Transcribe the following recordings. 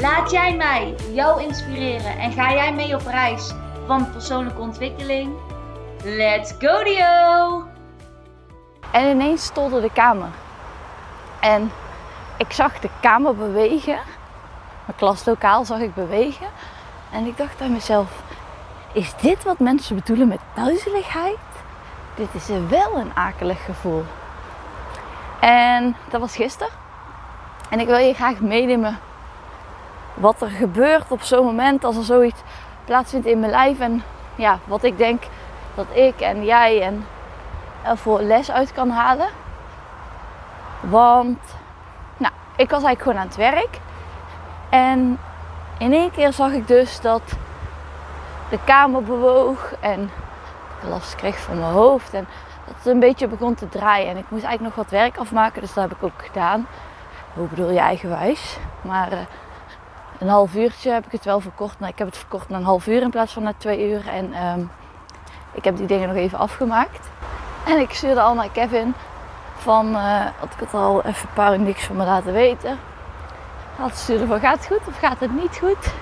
Laat jij mij jou inspireren en ga jij mee op reis van persoonlijke ontwikkeling? Let's go Dio! En ineens stolde de kamer. En ik zag de kamer bewegen. Mijn klaslokaal zag ik bewegen. En ik dacht bij mezelf, is dit wat mensen bedoelen met duizeligheid? Dit is wel een akelig gevoel. En dat was gisteren. En ik wil je graag meenemen wat er gebeurt op zo'n moment als er zoiets plaatsvindt in mijn lijf. En ja, wat ik denk dat ik en jij en voor les uit kan halen. Want nou, ik was eigenlijk gewoon aan het werk. En in één keer zag ik dus dat de kamer bewoog en ik last kreeg van mijn hoofd. En dat het een beetje begon te draaien. En ik moest eigenlijk nog wat werk afmaken, dus dat heb ik ook gedaan. Hoe bedoel je eigenwijs? Maar uh, een half uurtje heb ik het wel verkort. Nou, ik heb het verkort naar een half uur in plaats van naar twee uur. En um, ik heb die dingen nog even afgemaakt. En ik stuurde al naar Kevin van, uh, had ik het al even een paar niks van me laten weten. Hij stuurde van, gaat het goed of gaat het niet goed?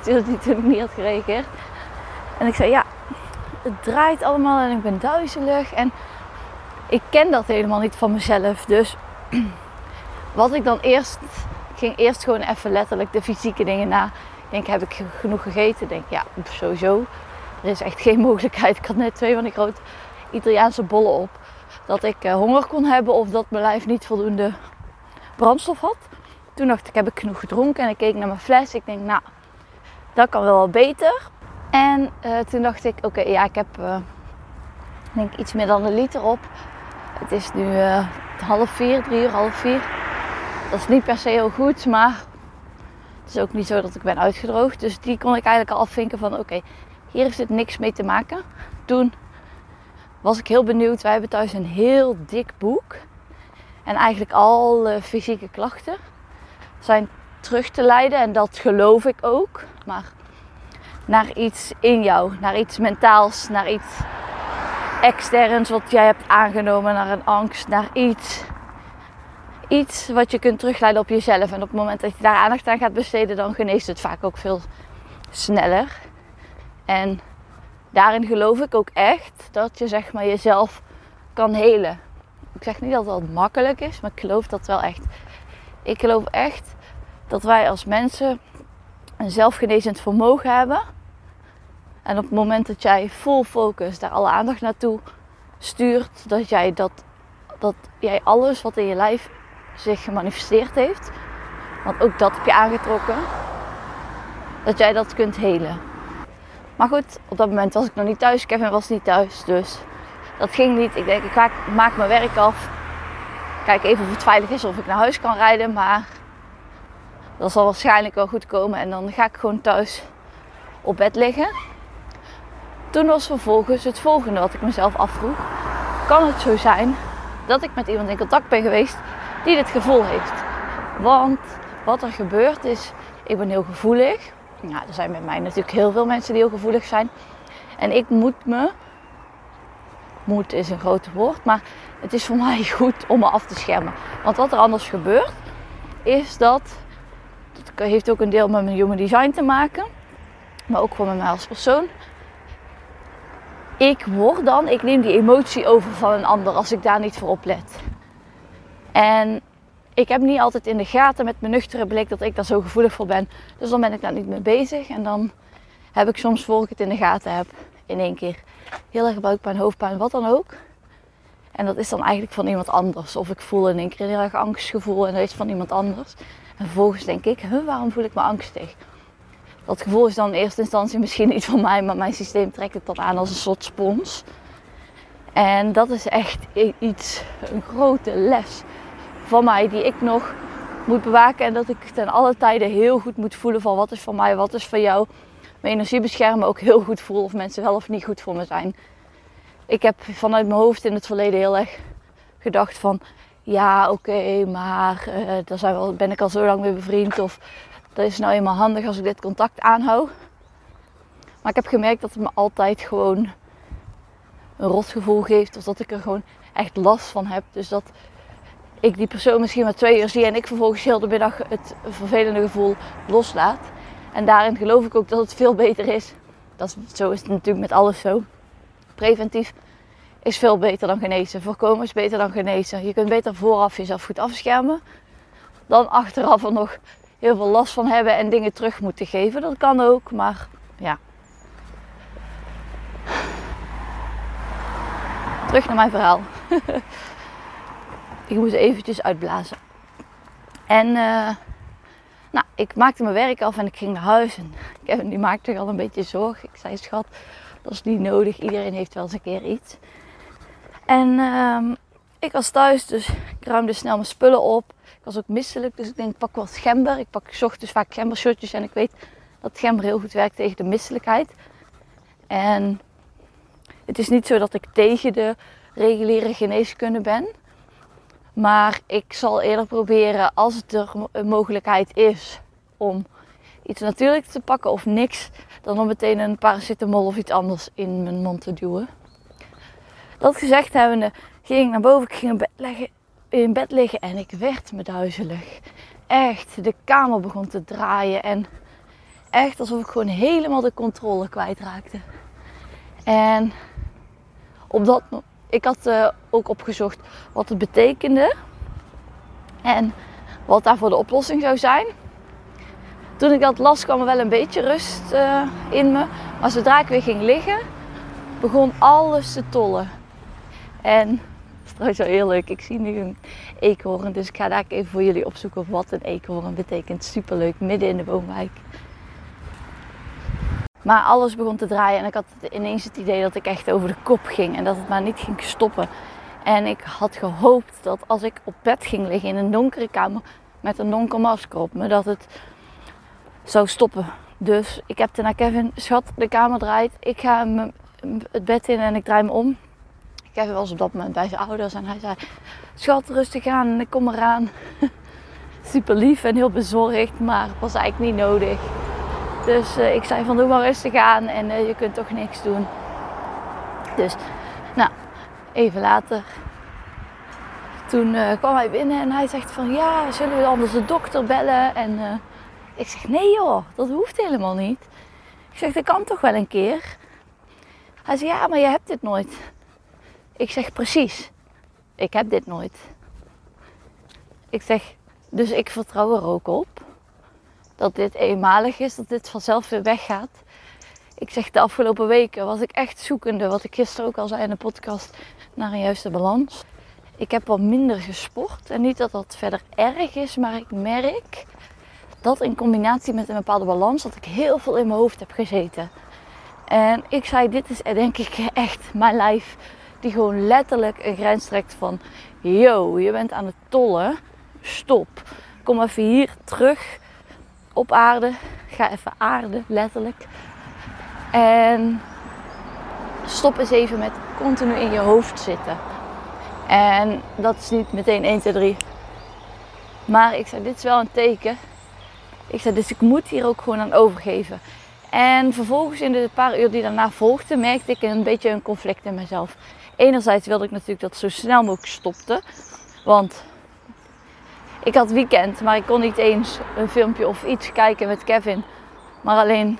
Stuurde hij toen ik niet had gereageerd. En ik zei, ja, het draait allemaal en ik ben duizelig. En ik ken dat helemaal niet van mezelf. Dus wat ik dan eerst, ik ging eerst gewoon even letterlijk de fysieke dingen na. Ik denk, heb ik genoeg gegeten? Ik denk, ja, sowieso. Er is echt geen mogelijkheid. Ik had net twee van die grote Italiaanse bollen op. Dat ik uh, honger kon hebben of dat mijn lijf niet voldoende brandstof had. Toen dacht ik, heb ik genoeg gedronken? En ik keek naar mijn fles. Ik denk, nou, dat kan wel beter. En uh, toen dacht ik, oké, ja, ik heb uh, denk iets meer dan een liter op. Het is nu half vier, drie uur, half vier. Dat is niet per se heel goed, maar het is ook niet zo dat ik ben uitgedroogd. Dus die kon ik eigenlijk al afvinken van oké, hier heeft het niks mee te maken. Toen was ik heel benieuwd. Wij hebben thuis een heel dik boek. En eigenlijk alle fysieke klachten zijn terug te leiden. En dat geloof ik ook. Maar naar iets in jou, naar iets mentaals, naar iets externs wat jij hebt aangenomen, naar een angst, naar iets iets wat je kunt terugleiden op jezelf. En op het moment dat je daar aandacht aan gaat besteden, dan geneest het vaak ook veel sneller. En daarin geloof ik ook echt dat je zeg maar jezelf kan helen. Ik zeg niet dat dat makkelijk is, maar ik geloof dat wel echt. Ik geloof echt dat wij als mensen een zelfgenezend vermogen hebben. En op het moment dat jij full focus daar alle aandacht naartoe stuurt, dat jij dat, dat jij alles wat in je lijf zich gemanifesteerd heeft. Want ook dat heb je aangetrokken. Dat jij dat kunt helen. Maar goed, op dat moment was ik nog niet thuis. Kevin was niet thuis. Dus dat ging niet. Ik denk, ik maak mijn werk af. Kijk even of het veilig is of ik naar huis kan rijden. Maar dat zal waarschijnlijk wel goed komen. En dan ga ik gewoon thuis op bed liggen. Toen was vervolgens het volgende wat ik mezelf afvroeg. Kan het zo zijn dat ik met iemand in contact ben geweest die dit gevoel heeft. Want wat er gebeurt is, ik ben heel gevoelig. Ja, er zijn met mij natuurlijk heel veel mensen die heel gevoelig zijn. En ik moet me, moet is een groot woord, maar het is voor mij goed om me af te schermen. Want wat er anders gebeurt, is dat, dat heeft ook een deel met mijn human design te maken, maar ook gewoon met mij als persoon. Ik word dan, ik neem die emotie over van een ander als ik daar niet voor oplet. En ik heb niet altijd in de gaten met mijn nuchtere blik dat ik daar zo gevoelig voor ben. Dus dan ben ik daar niet mee bezig. En dan heb ik soms, voor ik het in de gaten heb, in één keer heel erg buikpijn, hoofdpijn, wat dan ook. En dat is dan eigenlijk van iemand anders. Of ik voel in één keer een heel erg angstgevoel en dat is van iemand anders. En vervolgens denk ik, huh, waarom voel ik me angstig? Dat gevoel is dan in eerste instantie misschien niet van mij, maar mijn systeem trekt het dan aan als een soort spons. En dat is echt iets, een grote les van mij die ik nog moet bewaken. En dat ik ten alle tijde heel goed moet voelen van wat is van mij, wat is van jou. Mijn energie beschermen ook heel goed voel of mensen wel of niet goed voor me zijn. Ik heb vanuit mijn hoofd in het verleden heel erg gedacht van ja, oké, maar uh, daar zijn we, ben ik al zo lang mee bevriend. Of dat is nou eenmaal handig als ik dit contact aanhoud. Maar ik heb gemerkt dat het me altijd gewoon een rotgevoel geeft. Of dat ik er gewoon echt last van heb. Dus dat ik die persoon misschien maar twee uur zie en ik vervolgens heel de middag het vervelende gevoel loslaat. En daarin geloof ik ook dat het veel beter is. Dat is, zo is het natuurlijk met alles zo. Preventief is veel beter dan genezen. Voorkomen is beter dan genezen. Je kunt beter vooraf jezelf goed afschermen dan achteraf er nog heel veel last van hebben en dingen terug moeten geven. Dat kan ook, maar ja. Terug naar mijn verhaal. ik moest eventjes uitblazen. En uh, nou, ik maakte mijn werk af en ik ging naar huis. En Kevin die maakte al een beetje zorgen. Ik zei, schat, dat is niet nodig. Iedereen heeft wel eens een keer iets. En uh, ik was thuis, dus ik ruimde snel mijn spullen op. Ik was ook misselijk, dus ik denk, ik pak wat gember. Ik pak ochtends vaak gembershotjes en ik weet dat gember heel goed werkt tegen de misselijkheid. En het is niet zo dat ik tegen de reguliere geneeskunde ben. Maar ik zal eerder proberen, als het er een mogelijkheid is, om iets natuurlijk te pakken of niks, dan om meteen een paracetamol of iets anders in mijn mond te duwen. Dat gezegd hebbende, ging ik naar boven, ik ging in bed, leggen, in bed liggen en ik werd me duizelig. Echt, de kamer begon te draaien en echt alsof ik gewoon helemaal de controle kwijtraakte. En op dat ik had uh, ook opgezocht wat het betekende en wat daarvoor de oplossing zou zijn. Toen ik dat las kwam er wel een beetje rust uh, in me. Maar zodra ik weer ging liggen, begon alles te tollen. En dat is trouwens wel heel leuk. Ik zie nu een eekhoorn. Dus ik ga daar even voor jullie opzoeken wat een eekhoorn betekent. Superleuk, midden in de woonwijk. Maar alles begon te draaien en ik had ineens het idee dat ik echt over de kop ging en dat het maar niet ging stoppen. En ik had gehoopt dat als ik op bed ging liggen in een donkere kamer met een donker masker op me, dat het zou stoppen. Dus ik heb naar Kevin, schat, de kamer draait. Ik ga het bed in en ik draai me om. Kevin was op dat moment bij zijn ouders en hij zei, schat, rustig aan, ik kom eraan. Super lief en heel bezorgd, maar was eigenlijk niet nodig. Dus uh, ik zei van doe maar rustig aan en uh, je kunt toch niks doen. Dus, nou, even later. Toen uh, kwam hij binnen en hij zegt van ja, zullen we anders de dokter bellen? En ik zeg nee joh, dat hoeft helemaal niet. Ik zeg dat kan toch wel een keer? Hij zegt ja, maar je hebt dit nooit. Ik zeg precies, ik heb dit nooit. Ik zeg, dus ik vertrouw er ook op dat dit eenmalig is, dat dit vanzelf weer weggaat. Ik zeg de afgelopen weken was ik echt zoekende, wat ik gisteren ook al zei in de podcast, naar een juiste balans. Ik heb wat minder gesport en niet dat dat verder erg is, maar ik merk dat in combinatie met een bepaalde balans dat ik heel veel in mijn hoofd heb gezeten. En ik zei, dit is denk ik echt mijn lijf die gewoon letterlijk een grens trekt van, yo, je bent aan het tollen, stop. Kom even hier terug op aarde. Ga even aarde, letterlijk. En stop eens even met continu in je hoofd zitten. En dat is niet meteen 1, 2, 3. Maar ik zei, dit is wel een teken. Ik zei, dus ik moet hier ook gewoon aan overgeven. En vervolgens in de paar uur die daarna volgden, merkte ik een beetje een conflict in mezelf. Enerzijds wilde ik natuurlijk dat zo snel mogelijk stopte. Want ik had weekend, maar ik kon niet eens een filmpje of iets kijken met Kevin. Maar alleen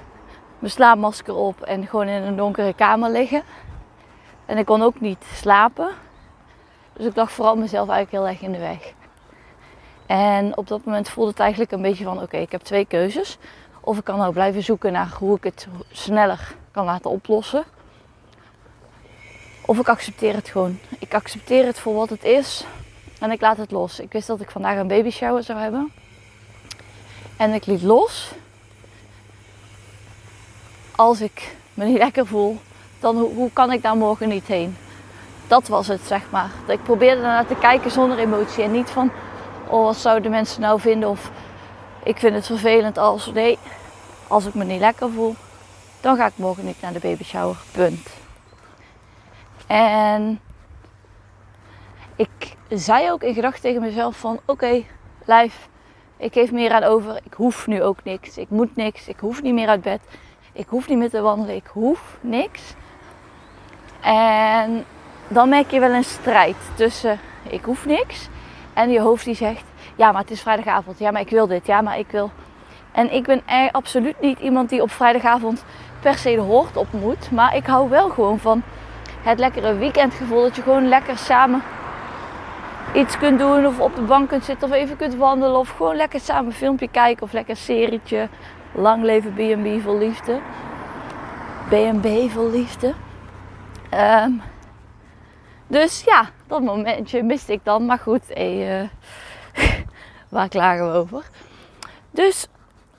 mijn slaapmasker op en gewoon in een donkere kamer liggen. En ik kon ook niet slapen. Dus ik dacht vooral mezelf eigenlijk heel erg in de weg. En op dat moment voelde het eigenlijk een beetje van: oké, ik heb twee keuzes. Of ik kan nou blijven zoeken naar hoe ik het sneller kan laten oplossen. Of ik accepteer het gewoon. Ik accepteer het voor wat het is. En ik laat het los. Ik wist dat ik vandaag een baby shower zou hebben. En ik liet los. Als ik me niet lekker voel, dan hoe kan ik daar morgen niet heen? Dat was het, zeg maar. Ik probeerde naar te kijken zonder emotie. En niet van, oh wat zouden mensen nou vinden of ik vind het vervelend als nee, als ik me niet lekker voel, dan ga ik morgen niet naar de baby shower. Punt. En ik zei ook in gedachten tegen mezelf van oké, okay, lijf, ik geef meer aan over. Ik hoef nu ook niks. Ik moet niks. Ik hoef niet meer uit bed. Ik hoef niet meer te wandelen. Ik hoef niks. En dan merk je wel een strijd tussen ik hoef niks en je hoofd die zegt ja, maar het is vrijdagavond. Ja, maar ik wil dit. Ja, maar ik wil. En ik ben absoluut niet iemand die op vrijdagavond per se de hoort op moet. Maar ik hou wel gewoon van het lekkere weekendgevoel. Dat je gewoon lekker samen iets kunt doen. Of op de bank kunt zitten of even kunt wandelen. Of gewoon lekker samen een filmpje kijken. Of lekker een serietje. Lang leven B&B vol liefde. B&B vol liefde. Ehm, dus ja, dat momentje miste ik dan. Maar goed, uh, waar klagen we over? Dus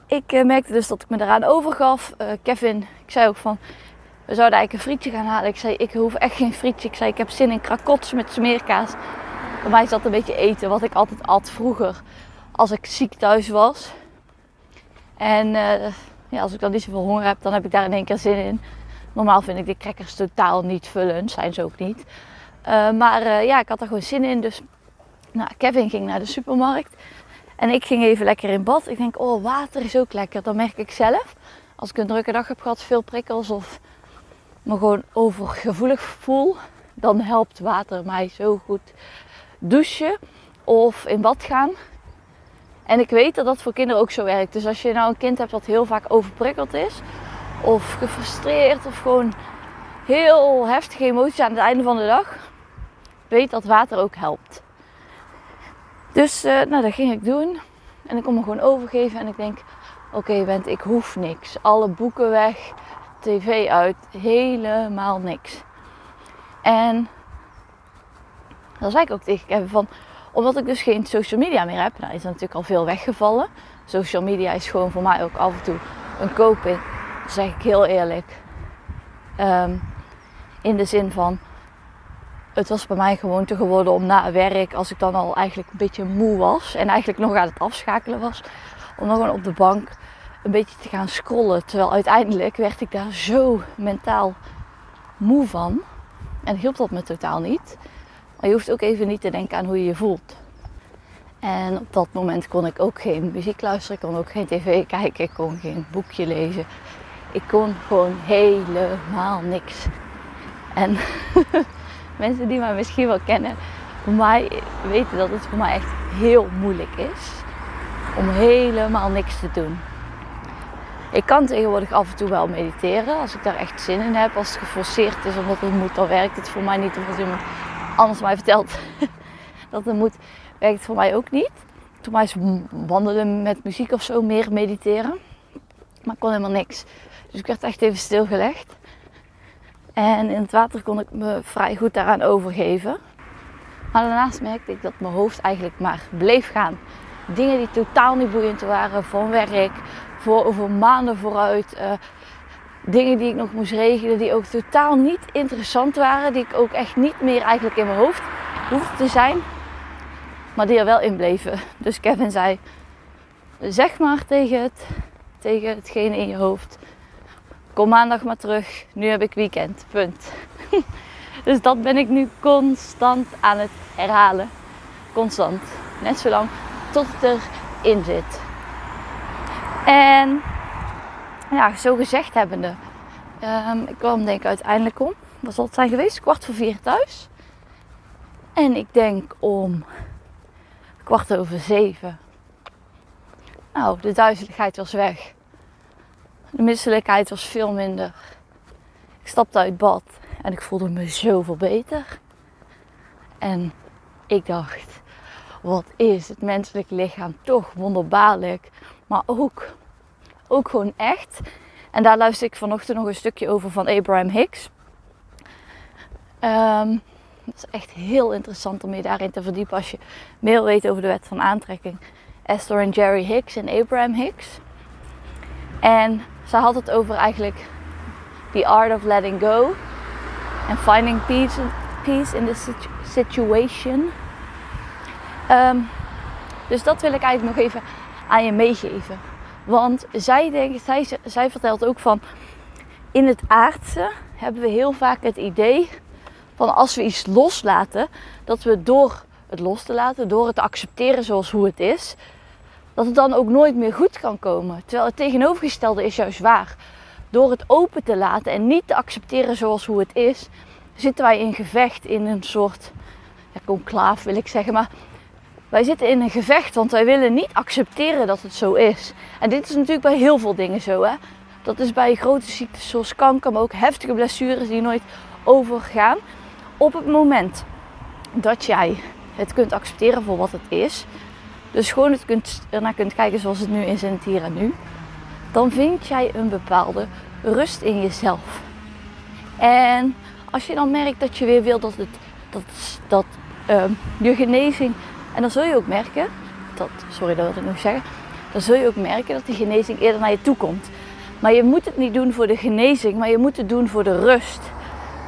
ik uh, merkte dus dat ik me eraan overgaf. Uh, Kevin, ik zei ook van, we zouden eigenlijk een frietje gaan halen. Ik zei, ik hoef echt geen frietje. Ik zei, ik heb zin in krakots met smeerkaas. Voor mij is dat een beetje eten wat ik altijd at vroeger. Als ik ziek thuis was. En ja, als ik dan niet zoveel honger heb, dan heb ik daar in één keer zin in. Normaal vind ik de crackers totaal niet vullend. Zijn ze ook niet. Uh, maar uh, ja, ik had er gewoon zin in. Dus nou, Kevin ging naar de supermarkt. En ik ging even lekker in bad. Ik denk, oh, water is ook lekker. Dan merk ik zelf. Als ik een drukke dag heb gehad, veel prikkels of me gewoon overgevoelig voel. Dan helpt water mij zo goed douchen of in bad gaan. En ik weet dat dat voor kinderen ook zo werkt. Dus als je nou een kind hebt dat heel vaak overprikkeld is. Of gefrustreerd of gewoon heel heftige emoties aan het einde van de dag weet dat water ook helpt. Dus uh, nou, dat ging ik doen. En ik kon me gewoon overgeven. En ik denk, oké Bent, ik hoef niks. Alle boeken weg, tv uit, helemaal niks. En dan zei ik ook tegen Kevin van, omdat ik dus geen social media meer heb, nou is er natuurlijk al veel weggevallen. Social media is gewoon voor mij ook af en toe een. Dat zeg ik heel eerlijk. Um, in de zin van, het was bij mij gewoonte geworden om na werk, als ik dan al eigenlijk een beetje moe was en eigenlijk nog aan het afschakelen was, om dan gewoon op de bank een beetje te gaan scrollen. Terwijl uiteindelijk werd ik daar zo mentaal moe van. En hielp dat me totaal niet. Maar je hoeft ook even niet te denken aan hoe je je voelt. En op dat moment kon ik ook geen muziek luisteren, ik kon ook geen tv kijken, ik kon geen boekje lezen. Ik kon gewoon helemaal niks. En mensen die mij misschien wel kennen, mij weten dat het voor mij echt heel moeilijk is om helemaal niks te doen. Ik kan tegenwoordig af en toe wel mediteren als ik daar echt zin in heb. Als het geforceerd is omdat het moet, dan werkt het voor mij niet. Of als iemand anders mij vertelt dat het moet, werkt voor mij ook niet. Voor mij wandelen met muziek of zo meer mediteren. Maar kon helemaal niks. Dus ik werd echt even stilgelegd. En in het water kon ik me vrij goed daaraan overgeven. Maar daarnaast merkte ik dat mijn hoofd eigenlijk maar bleef gaan. Dingen die totaal niet boeiend waren van werk, voor over maanden vooruit. Uh, dingen die ik nog moest regelen, die ook totaal niet interessant waren. Die ik ook echt niet meer eigenlijk in mijn hoofd hoefde te zijn. Maar die er wel in bleven. Dus Kevin zei, zeg maar tegen, het, tegen hetgene in je hoofd kom maandag maar terug. Nu heb ik weekend. Punt. dus dat ben ik nu constant aan het herhalen. Constant. Net zolang tot het erin zit. En ja, zo gezegd hebbende. Um, ik kwam denk ik uiteindelijk om. Wat zal het zijn geweest? Kwart voor vier thuis. En ik denk om kwart over zeven. Nou, de duizeligheid was weg. De misselijkheid was veel minder. Ik stapte uit bad en ik voelde me zoveel beter. En ik dacht, wat is het menselijk lichaam toch wonderbaarlijk, maar ook, ook gewoon echt. En daar luister ik vanochtend nog een stukje over van Abraham Hicks. Um, dat is echt heel interessant om je daarin te verdiepen als je meer weet over de wet van aantrekking. Esther en Jerry Hicks en Abraham Hicks. En ze had het over eigenlijk the art of letting go and finding peace, peace in the situation. Um, Dus dat wil ik eigenlijk nog even aan je meegeven. Want zij, denkt, zij, zij vertelt ook van in het aardse hebben we heel vaak het idee van als we iets loslaten, dat we door het los te laten, door het te accepteren zoals hoe het is, dat het dan ook nooit meer goed kan komen. Terwijl het tegenovergestelde is juist waar. Door het open te laten en niet te accepteren zoals hoe het is, zitten wij in gevecht, in een soort ja, wil ik zeggen, maar wij zitten in een gevecht, want wij willen niet accepteren dat het zo is. En dit is natuurlijk bij heel veel dingen zo. Hè? Dat is bij grote ziektes zoals kanker, maar ook heftige blessures die nooit overgaan. Op het moment dat jij het kunt accepteren voor wat het is, dus gewoon het kunt, ernaar kunt kijken zoals het nu is in het hier en nu, dan vind jij een bepaalde rust in jezelf. En als je dan merkt dat je weer wil dat, het, dat, dat uh, je genezing, en dan zul je ook merken, dat, sorry dat wil ik nog zeggen, dan zul je ook merken dat die genezing eerder naar je toe komt. Maar je moet het niet doen voor de genezing, maar je moet het doen voor de rust.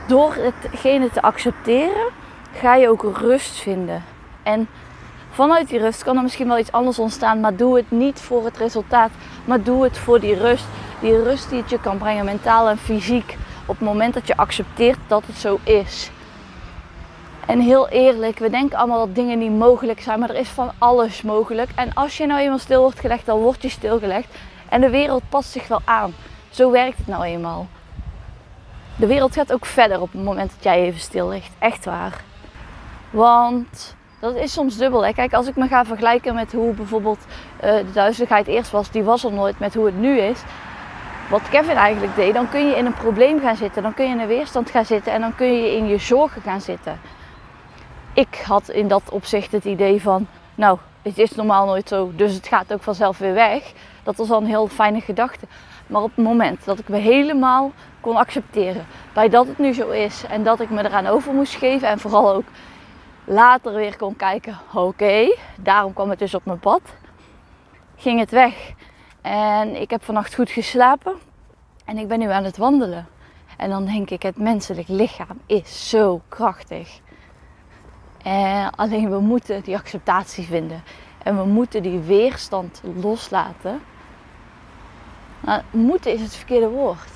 Door hetgene te accepteren, ga je ook rust vinden. En vanuit die rust kan er misschien wel iets anders ontstaan, maar doe het niet voor het resultaat, maar doe het voor die rust. Die rust die het je kan brengen, mentaal en fysiek, op het moment dat je accepteert dat het zo is. En heel eerlijk, we denken allemaal dat dingen niet mogelijk zijn, maar er is van alles mogelijk. En als je nou eenmaal stil wordt gelegd, dan word je stilgelegd. En de wereld past zich wel aan. Zo werkt het nou eenmaal. De wereld gaat ook verder op het moment dat jij even stil ligt. Echt waar. Want dat is soms dubbel. Hè? Kijk, als ik me ga vergelijken met hoe bijvoorbeeld uh, de duizeligheid eerst was, die was er nooit met hoe het nu is. Wat Kevin eigenlijk deed, dan kun je in een probleem gaan zitten, dan kun je in een weerstand gaan zitten en dan kun je in je zorgen gaan zitten. Ik had in dat opzicht het idee van, nou, het is normaal nooit zo, dus het gaat ook vanzelf weer weg. Dat was al een heel fijne gedachte. Maar op het moment dat ik me helemaal kon accepteren bij dat het nu zo is en dat ik me eraan over moest geven en vooral ook later weer kon kijken, oké, daarom kwam het dus op mijn pad, ging het weg. En ik heb vannacht goed geslapen en ik ben nu aan het wandelen. En dan denk ik, het menselijk lichaam is zo krachtig. En alleen we moeten die acceptatie vinden. En we moeten die weerstand loslaten. Maar moeten is het verkeerde woord.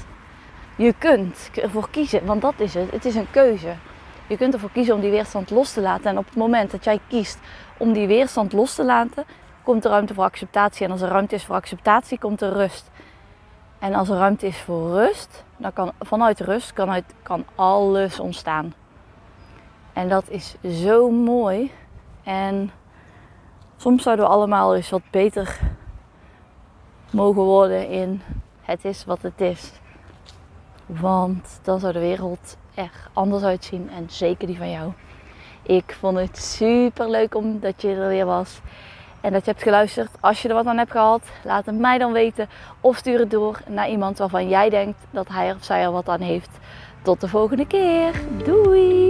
Je kunt ervoor kiezen, want dat is het. Het is een keuze. Je kunt ervoor kiezen om die weerstand los te laten. En op het moment dat jij kiest om die weerstand los te laten, komt er ruimte voor acceptatie. En als er ruimte is voor acceptatie, komt er rust. En als er ruimte is voor rust, dan kan vanuit rust kan, uit, kan alles ontstaan. En dat is zo mooi. En soms zouden we allemaal eens wat beter mogen worden in het is wat het is. Want dan zou de wereld er anders uitzien en zeker die van jou. Ik vond het super leuk omdat je er weer was en dat je hebt geluisterd. Als je er wat aan hebt gehad, laat het mij dan weten of stuur het door naar iemand waarvan jij denkt dat hij of zij er wat aan heeft. Tot de volgende keer. Doei!